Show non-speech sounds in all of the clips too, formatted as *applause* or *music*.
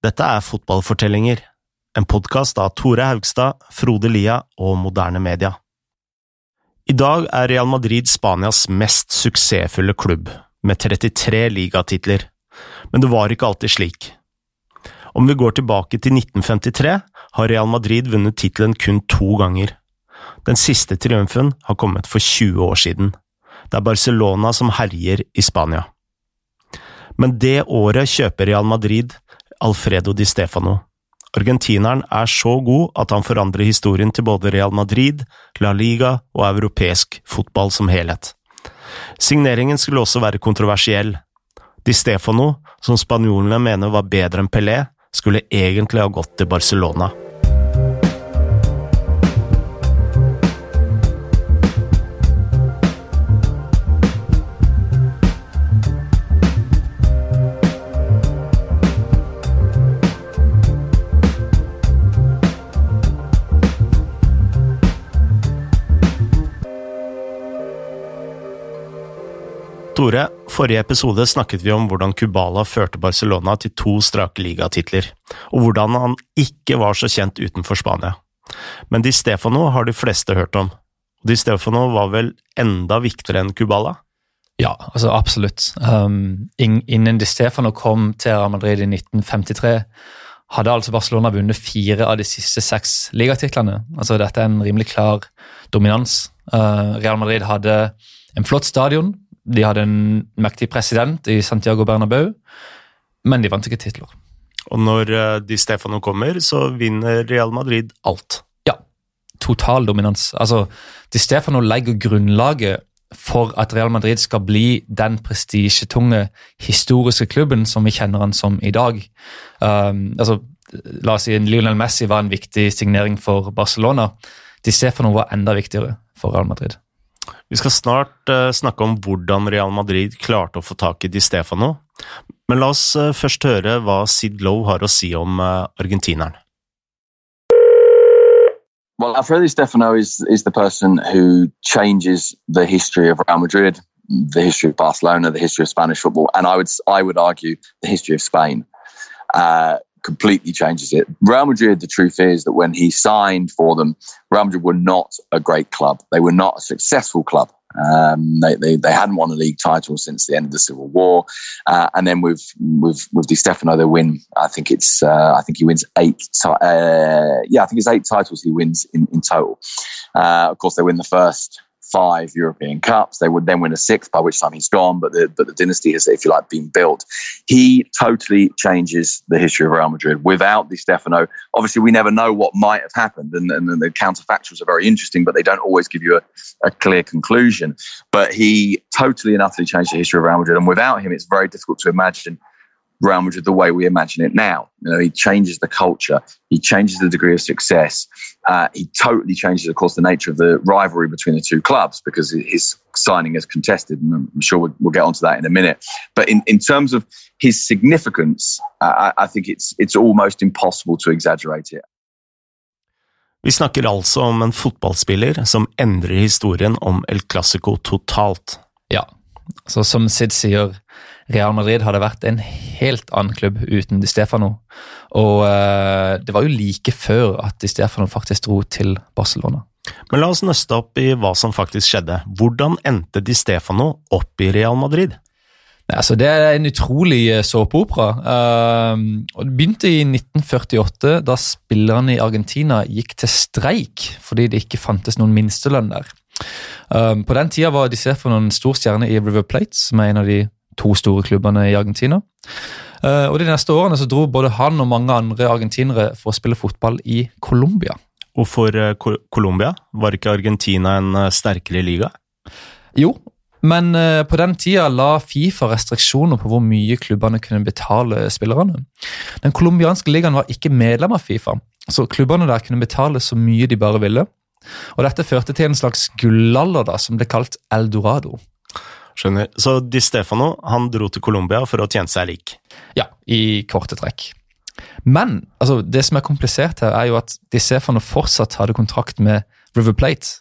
Dette er Fotballfortellinger, en podkast av Tore Haugstad, Frode Lia og Moderne Media. I dag er Real Madrid Spanias mest suksessfulle klubb, med 33 ligatitler, men det var ikke alltid slik. Om vi går tilbake til 1953, har Real Madrid vunnet tittelen kun to ganger. Den siste triumfen har kommet for 20 år siden. Det er Barcelona som herjer i Spania. Men det året kjøper Real Madrid Alfredo Di Stefano. Argentineren er så god at han forandrer historien til både Real Madrid, La Liga og europeisk fotball som helhet. Signeringen skulle også være kontroversiell. Di Stefano, som spanjolene mener var bedre enn Pelé, skulle egentlig ha gått til Barcelona. Tore, forrige episode snakket vi om hvordan Kubala førte Barcelona til to strake ligatitler, og hvordan han ikke var så kjent utenfor Spania. Men Di Stefano har de fleste hørt om. Di Stefano var vel enda viktigere enn Kubala? Ja, altså absolutt. Um, innen Di Stefano kom til Real Madrid i 1953, hadde altså Barcelona vunnet fire av de siste seks ligatitlene. Altså Dette er en rimelig klar dominans. Uh, Real Madrid hadde en flott stadion, de hadde en mektig president i Santiago Bernabeu, men de vant ikke titler. Og når eh, Di Stefano kommer, så vinner Real Madrid alt. Ja. Total dominans. Altså, Di Stefano legger grunnlaget for at Real Madrid skal bli den prestisjetunge historiske klubben som vi kjenner han som i dag. Um, altså, la oss si Lionel Messi var en viktig signering for Barcelona. Di Stefano var enda viktigere for Real Madrid. Vi skal snart uh, snakke om hvordan Real Madrid klarte å få tak i Di Stefano, men la oss uh, først høre hva Sid Lowe har å si om uh, argentineren. Well, Alfredo Stefano is is the person who changes the history of Real Madrid, the history of Barcelona, the history of Spanish football, and I would I would argue the history of Spain. Uh, completely changes it. Real Madrid, the truth is that when he signed for them, Real Madrid were not a great club. They were not a successful club. Um, they, they, they hadn't won a league title since the end of the Civil War, uh, and then with with with Di Stefano, they win. I think it's uh, I think he wins eight. Uh, yeah, I think it's eight titles he wins in in total. Uh, of course, they win the first five European Cups. They would then win a sixth, by which time he's gone. But the but the dynasty has, if you like, been built. He totally changes the history of Real Madrid. Without Di Stefano, obviously we never know what might have happened, and, and the counterfactuals are very interesting, but they don't always give you a, a clear conclusion. But he totally and utterly changed the history of Real Madrid, and without him, it's very difficult to imagine Real Madrid the way we imagine it now. You know, he changes the culture, he changes the degree of success. Uh, he totally changes, of course, the nature of the rivalry between the two clubs because his signing is contested, and I'm sure we'll, we'll get onto that in a minute. But in, in terms of his significance, uh, I, I think it's it's almost impossible to exaggerate it. Vi snakker altså om en fotballspiller som endrer historien om El Clásico totalt. Ja, så som Sid sier, Real Madrid hadde vært en helt annen klubb uten Di Stefano. Og eh, det var jo like før at Di Stefano faktisk dro til Barcelona. Men la oss nøste opp i hva som faktisk skjedde. Hvordan endte Di Stefano opp i Real Madrid? Altså, det er en utrolig eh, såpeopera. Uh, det begynte i 1948, da spillerne i Argentina gikk til streik fordi det ikke fantes noen minstelønn der. Uh, på den tida var Di Stefano en stor stjerne i River Plate, som er en av de to store klubbene i Argentina. Uh, og De neste årene så dro både han og mange andre argentinere for å spille fotball i Colombia. Og for Colombia? Var ikke Argentina en uh, sterkere liga? Jo, men på den tida la Fifa restriksjoner på hvor mye klubbene kunne betale spillerne. Den colombianske ligaen var ikke medlem av Fifa, så klubbene der kunne betale så mye de bare ville. Og Dette førte til en slags gullalder da, som ble kalt Eldorado. Skjønner. Så Di Stefano han dro til Colombia for å tjene seg lik? Ja, i korte trekk. Men altså, det som er komplisert her, er jo at Di Stefano fortsatt hadde kontrakt med River Plate.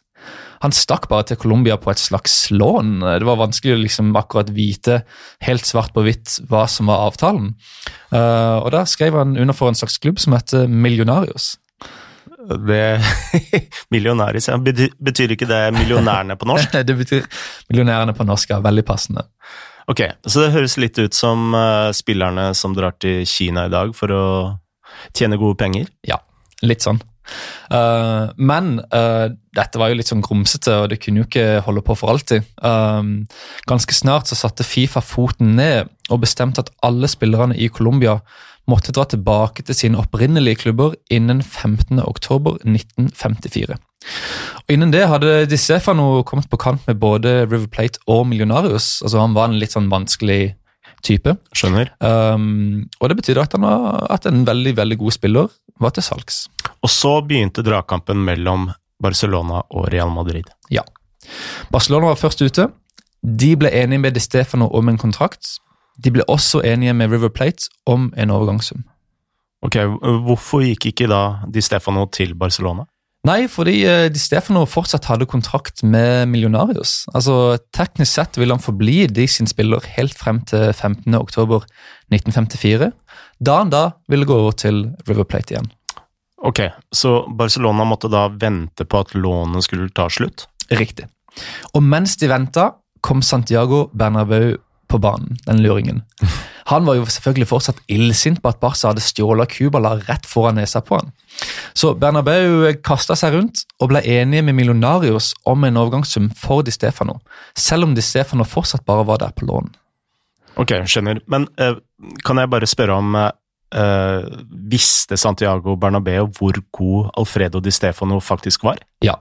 Han stakk bare til Colombia på et slags lån. Det var vanskelig å liksom akkurat vite helt svart på hvitt hva som var avtalen. Uh, og Da skrev han under for en slags klubb som heter Millionarios. Det *laughs* Millionæris, ja. Betyr, ikke det millionærene på norsk? *laughs* det betyr millionærene på norsk, ja. Veldig passende. Ok, Så det høres litt ut som uh, spillerne som drar til Kina i dag for å tjene gode penger? Ja, litt sånn. Uh, men uh, dette var jo litt sånn grumsete, og det kunne jo ikke holde på for alltid. Um, ganske snart så satte Fifa foten ned og bestemte at alle spillerne i Colombia måtte dra tilbake til sine opprinnelige klubber innen 15.10.1954. Og Innen det hadde Di Stefano kommet på kant med både River Plate og Millionarius. Altså Han var en litt sånn vanskelig type. Skjønner. Um, og Det betydde at, han var, at en veldig veldig god spiller var til salgs. Og så begynte dragkampen mellom Barcelona og Real Madrid. Ja. Barcelona var først ute. De ble enige med Di Stefano om en kontrakt de ble også enige med River Plate om en overgangssum. Ok, Hvorfor gikk ikke da Di Stefano til Barcelona? Nei, fordi eh, Di Stefano fortsatt hadde kontrakt med Millionarios. Altså, Teknisk sett vil han forbli de sin spiller helt frem til 15.10.1954, da han da ville gå over til River Plate igjen. Ok, Så Barcelona måtte da vente på at lånet skulle ta slutt? Riktig. Og mens de venta, kom Santiago Bernabeu på banen, den luringen. Han var jo selvfølgelig fortsatt illsint på at Barca hadde stjålet Cubala rett foran nesa på han. Så Bernabeu kasta seg rundt og ble enige med Millionarios om en overgangssum for Di Stefano, selv om Di Stefano fortsatt bare var der på lån. Ok, skjønner. Men uh, kan jeg bare spørre om uh, Visste Santiago Bernabeu hvor god Alfredo Di Stefano faktisk var? Ja,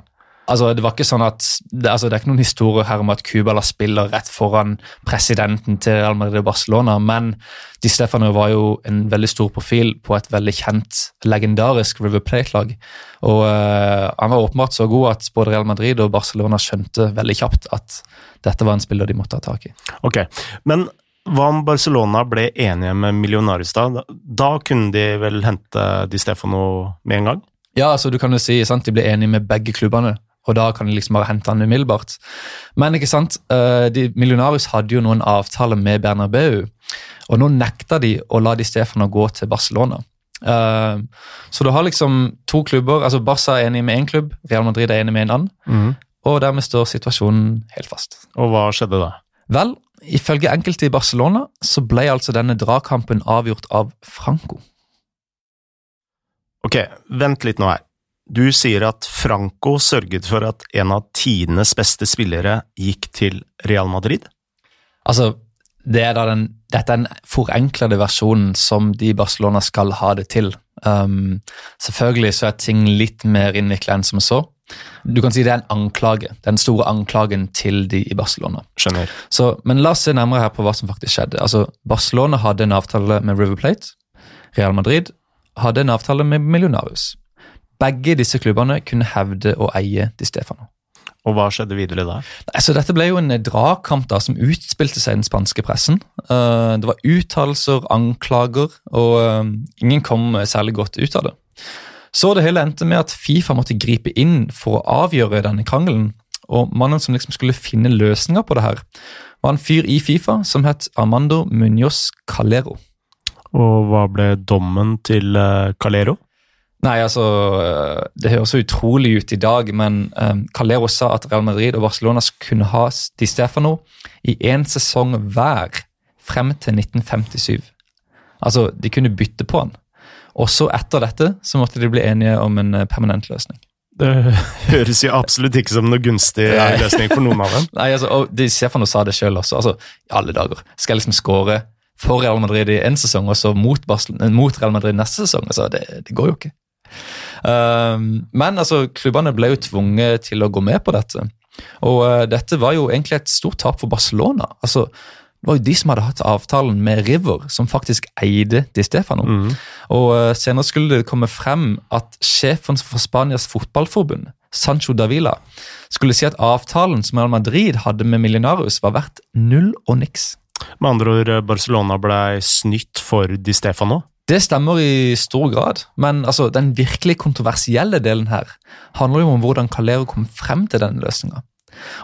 Altså, det var ikke sånn at, det, altså, det er ikke noen historie her om at Cubala spiller rett foran presidenten til Real Madrid og Barcelona, men Di Stefano var jo en veldig stor profil på et veldig kjent, legendarisk River Plate-lag. Og uh, Han var åpenbart så god at både Real Madrid og Barcelona skjønte veldig kjapt at dette var en spiller de måtte ha tak i. Ok, men hva om Barcelona ble enige med Millionaris da? Da kunne de vel hente Di Stefano med en gang? Ja, altså du kan jo si sant, de ble enige med begge klubbene og da kan de liksom bare hente han umiddelbart. Men ikke sant, uh, de, Millionarius hadde jo noen avtaler med Bernabeu, og nå nekta de å la Di Stefano gå til Barcelona. Uh, så du har liksom to klubber, altså Barca er enig med én klubb, Real Madrid er enig med en annen. Mm. Og dermed står situasjonen helt fast. Og hva skjedde da? Vel, ifølge enkelte i Barcelona så ble altså denne dragkampen avgjort av Franco. Ok, vent litt nå her. Du sier at Franco sørget for at en av tidenes beste spillere gikk til Real Madrid? Altså, det er den, dette er den forenklede versjonen som de i Barcelona skal ha det til. Um, selvfølgelig så er ting litt mer innvikla enn som så. Du kan si det er en anklage. Den store anklagen til de i Barcelona. Skjønner. Så, men la oss se nærmere her på hva som faktisk skjedde. Altså, Barcelona hadde en avtale med River Plate. Real Madrid hadde en avtale med Millionarius. Begge disse klubbene kunne hevde å eie Di Stefano. Og hva skjedde videre da? Altså, dette ble jo en dragkamp da, som utspilte seg i den spanske pressen. Uh, det var uttalelser, anklager, og uh, ingen kom særlig godt ut av det. Så det hele endte med at Fifa måtte gripe inn for å avgjøre denne krangelen. Og mannen som liksom skulle finne løsninger på det her, var en fyr i Fifa som het Armando Muñoz Calero. Og hva ble dommen til Calero? Nei, altså eh, Det høres så utrolig ut i dag, men um, Calero sa at Real Madrid og Barcelona kunne ha Di Stefano i én sesong hver frem til 1957. Altså, de kunne bytte på han. Og så etter dette så måtte de bli enige om en permanent løsning. Det *laughs* høres jo absolutt ikke som noe gunstig løsning for noen av dem. *laughs* Nei, altså, og Di Stefano sa det sjøl også. altså, I alle dager. Skal jeg liksom skåre for Real Madrid i én sesong, og så mot, mot, Real Madrid neste sesong? Altså, det, det går jo ikke. Ehm, men altså, klubbene ble jo tvunget til å gå med på dette. Og uh, dette var jo egentlig et stort tap for Barcelona. Altså, det var jo de som hadde hatt avtalen med River, som faktisk eide Di Stefano. Mm. Og uh, Senere skulle det komme frem at sjefen for Spanias fotballforbund, Sancho Davila, skulle si at avtalen som Real Madrid hadde med Millionarius, var verdt null og niks. Med andre ord, Barcelona ble snytt for Di Stefano? Det stemmer i stor grad, men altså, den virkelig kontroversielle delen her handler jo om hvordan Calero kom frem til denne løsninga.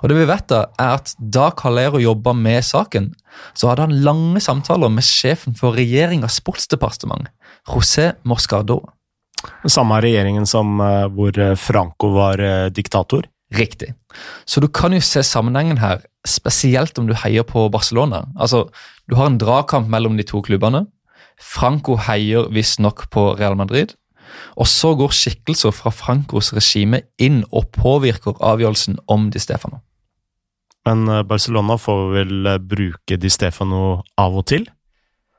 Og det vi vet da, er at Da Calero jobba med saken, så hadde han lange samtaler med sjefen for regjeringas sportsdepartement, José Moscardo. Samme regjeringen som uh, hvor Franco var uh, diktator? Riktig. Så du kan jo se sammenhengen her, spesielt om du heier på Barcelona. Altså, Du har en dragkamp mellom de to klubbene. Franco heier visstnok på Real Madrid. Og så går skikkelser fra Francos regime inn og påvirker avgjørelsen om Di Stefano. Men eh, Barcelona får vel eh, bruke Di Stefano av og til?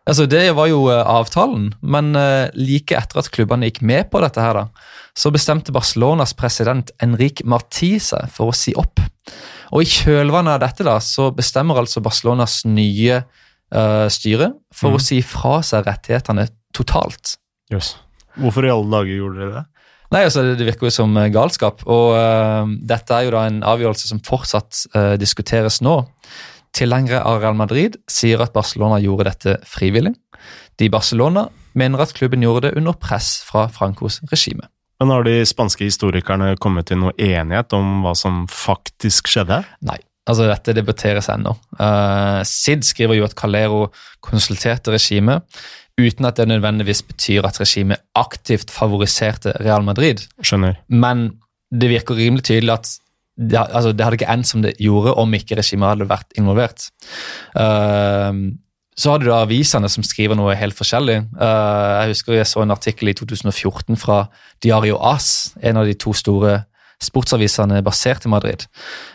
Altså, Det var jo eh, avtalen, men like etter at klubbene gikk med på dette, her da, så bestemte Barcelonas president Enric Marti seg for å si opp. Og I kjølvannet av dette da, så bestemmer altså Barcelonas nye uh, styre for mm. å si fra seg rettighetene totalt. Yes. Hvorfor i alle dager gjorde dere det? Nei, altså Det virker jo som eh, galskap. og uh, Dette er jo da en avgjørelse som fortsatt uh, diskuteres nå. Tilhengere av Real Madrid sier at Barcelona gjorde dette frivillig. De i Barcelona mener at klubben gjorde det under press fra Francos regime. Men Har de spanske historikerne kommet til noe enighet om hva som faktisk skjedde? Nei. Altså, Dette debatteres ennå. Uh, Sid skriver jo at Calero konsulterte regimet uten at det nødvendigvis betyr at regimet aktivt favoriserte Real Madrid. Skjønner. Men det virker rimelig tydelig at det, altså, det hadde ikke endt som det gjorde om ikke regimet hadde vært involvert. Uh, så har du da avisene som skriver noe helt forskjellig. Uh, jeg husker jeg så en artikkel i 2014 fra Diario As, en av de to store sportsavisene basert i Madrid.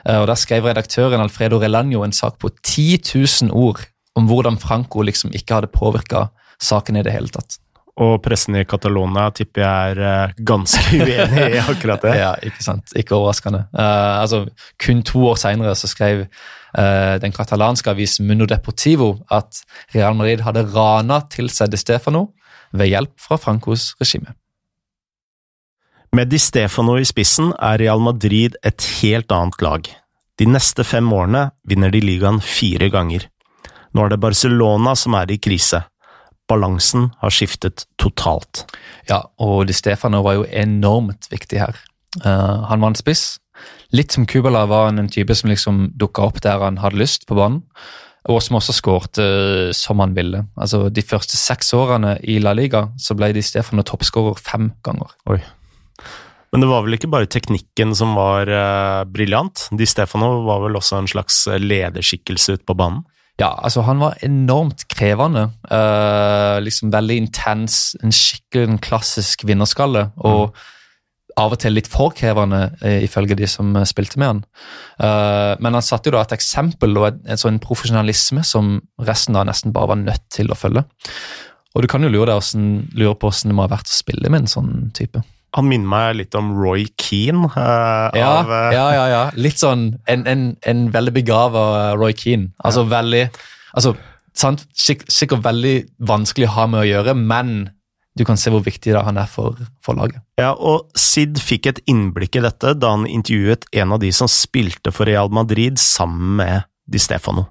Uh, og Der skrev redaktøren Alfredo Relanjo en sak på 10 000 ord om hvordan Franco liksom ikke hadde påvirka saken i det hele tatt. Og pressen i Catalonia tipper jeg er uh, ganske *laughs* uenig i akkurat det. *laughs* ja, ikke sant. Ikke overraskende. Uh, altså, kun to år seinere skrev uh, den katalanske avisen Mundo Deportivo at Real Madrid hadde rana til seg De Stefano ved hjelp fra Francos regime. Med Di Stefano i spissen er Real Madrid et helt annet lag. De neste fem årene vinner de ligaen fire ganger. Nå er det Barcelona som er i krise. Balansen har skiftet totalt. Ja, og Di Stefano var jo enormt viktig her. Uh, han var en spiss. Litt som Kubala var han en type som liksom dukka opp der han hadde lyst på banen. Og som også skårte uh, som han ville. Altså, De første seks årene i La Liga så ble Di Stefano toppskårer fem ganger. Oi. Men det var vel ikke bare teknikken som var uh, briljant? Di Stefano var vel også en slags lederskikkelse ute på banen? Ja, altså han var enormt krevende. Uh, liksom Veldig intens, en skikkelig en klassisk vinnerskalle. Og mm. av og til litt for krevende, uh, ifølge de som spilte med han. men han satte jo da et eksempel og en, en sånn profesjonalisme som resten da nesten bare var nødt til å følge. Og du kan jo lure, deg, lure på hvordan det må ha vært å spille med en sånn type. Han minner meg litt om Roy Keane. Uh, ja, av, uh... ja, ja, ja, Litt sånn en, en, en veldig begava Roy Keane. Altså ja. veldig altså, sant? Sikkert veldig vanskelig å ha med å gjøre, men du kan se hvor viktig han er for, for, laget. Ja, og Sid fikk et innblikk i dette da han intervjuet en av de som spilte for Real Madrid sammen med Di Stefano.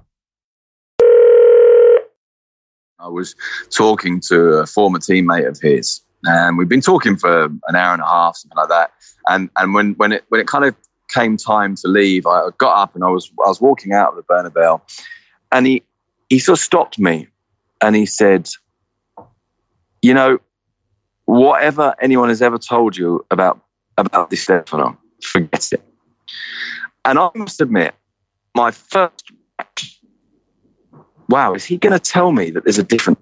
I was talking to a former teammate of his and we've been talking for an hour and a half, something like that. And and when when it when it kind of came time to leave, I got up and I was I was walking out of the Bernabeu, and he he sort of stopped me, and he said, "You know, whatever anyone has ever told you about about Di Stefano, forget it." And I must admit, my first, wow, is he going to tell me that there's a different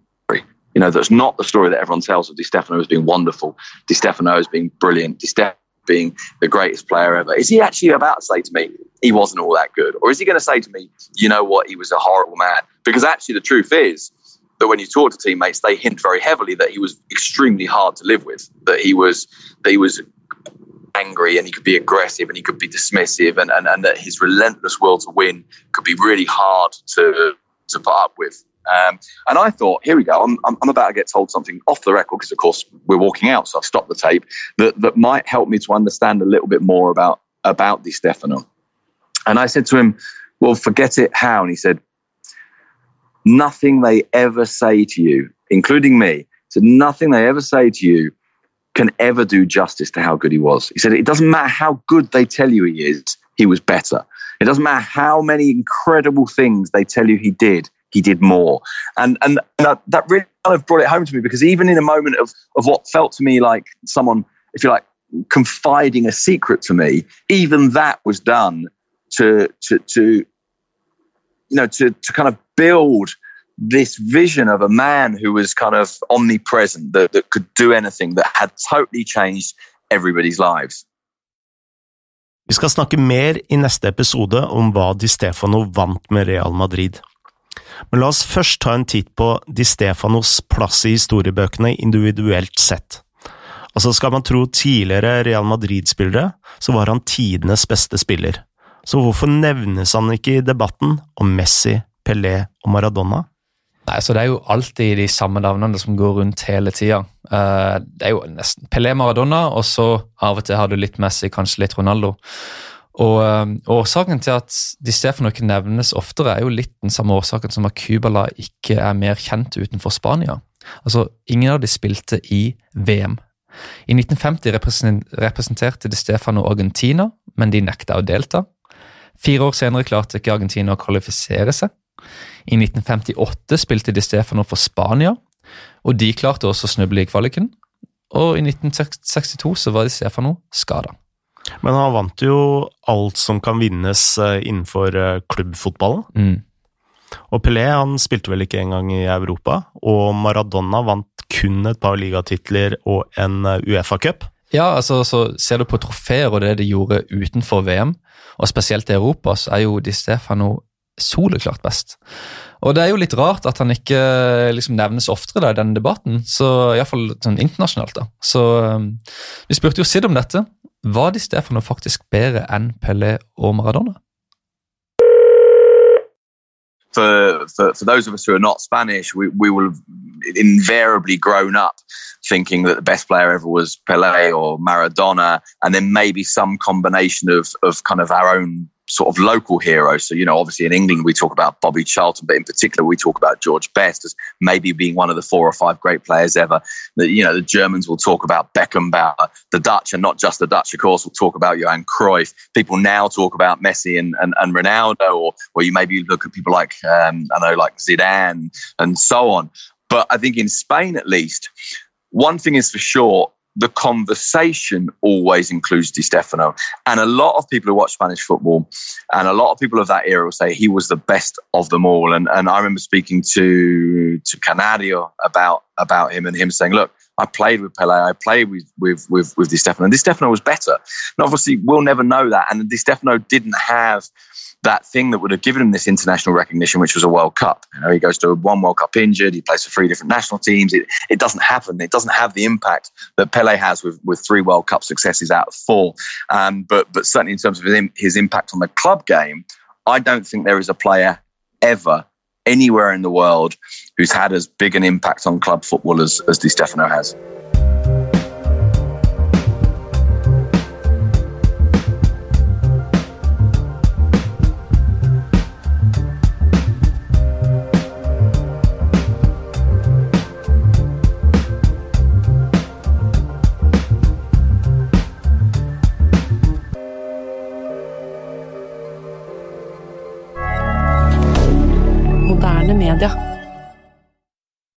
you know, that's not the story that everyone tells of Di Stefano as being wonderful, Di Stefano as being brilliant, Di Stefano being the greatest player ever. Is he actually about to say to me, he wasn't all that good? Or is he going to say to me, you know what, he was a horrible man? Because actually, the truth is that when you talk to teammates, they hint very heavily that he was extremely hard to live with, that he was, that he was angry and he could be aggressive and he could be dismissive and, and, and that his relentless will to win could be really hard to, to put up with. Um, and I thought, here we go. I'm, I'm, about to get told something off the record because, of course, we're walking out. So I've stopped the tape that, that might help me to understand a little bit more about, about Di Stefano. And I said to him, well, forget it. How? And he said, nothing they ever say to you, including me, said nothing they ever say to you can ever do justice to how good he was. He said it doesn't matter how good they tell you he is, he was better. It doesn't matter how many incredible things they tell you he did, he did more. And and that, that really kind of brought it home to me because even in a moment of of what felt to me like someone, if you like, confiding a secret to me, even that was done to to to you know to to kind of build this vision of a man who was kind of omnipresent, that, that could do anything, that had totally changed everybody's lives. Vi skal snakke mer i neste episode om hva Di Stefano vant med Real Madrid. Men la oss først ta en titt på Di Stefanos plass i historiebøkene individuelt sett. Altså Skal man tro tidligere Real Madrid-spillere, så var han tidenes beste spiller. Så hvorfor nevnes han ikke i debatten om Messi, Pelé og Maradona? Nei, så Det er jo alltid de samme navnene som går rundt hele tida. Uh, det er jo nesten Pelé Maradona, og så av og til har du litt Messi, kanskje litt Ronaldo. Og uh, Årsaken til at Di Stefano ikke nevnes oftere, er jo litt den samme årsaken som at Cubala ikke er mer kjent utenfor Spania. Altså, Ingen av de spilte i VM. I 1950 representerte Di Stefano Argentina, men de nekta å delta. Fire år senere klarte ikke Argentina å kvalifisere seg. I 1958 spilte Di Stefano for Spania, og de klarte også å snuble i kvaliken. Og i 1962 så var Di Stefano skada. Men han vant jo alt som kan vinnes eh, innenfor eh, klubbfotballen. Mm. Og Pelé han spilte vel ikke engang i Europa, og Maradona vant kun et par ligatitler og en eh, Uefa-cup. Ja, altså så Ser du på trofeer og det de gjorde utenfor VM, og spesielt i Europa, så er jo Di Stefano soleklart best. Og det er jo litt rart at han ikke liksom, nevnes oftere i denne debatten, så iallfall sånn internasjonalt. da. Så um, Vi spurte jo Sid om dette. Var Di Stefano faktisk bedre enn Pelé og Maradona? For, for, for those of us who are not Spanish, we, we will have invariably grown up thinking that the best player ever was Pelé or Maradona, and then maybe some combination of, of kind of our own sort of local heroes. So, you know, obviously in England we talk about Bobby Charlton, but in particular we talk about George Best as maybe being one of the four or five great players ever. The, you know, the Germans will talk about Beckenbauer. The Dutch, and not just the Dutch, of course, will talk about Johan Cruyff. People now talk about Messi and, and, and Ronaldo, or, or you maybe look at people like, um, I know, like Zidane and so on. But I think in Spain, at least, one thing is for sure the conversation always includes Di Stefano. And a lot of people who watch Spanish football and a lot of people of that era will say he was the best of them all. And, and I remember speaking to, to Canario about, about him and him saying, look, I played with Pele, I played with, with, with, with Di Stefano, and Di Stefano was better. And obviously, we'll never know that. And Di Stefano didn't have that thing that would have given him this international recognition, which was a World Cup. You know, he goes to one World Cup injured. He plays for three different national teams. It, it doesn't happen. It doesn't have the impact that Pele has with, with three World Cup successes out of four. Um, but but certainly in terms of his, his impact on the club game, I don't think there is a player ever anywhere in the world who's had as big an impact on club football as, as Di Stefano has.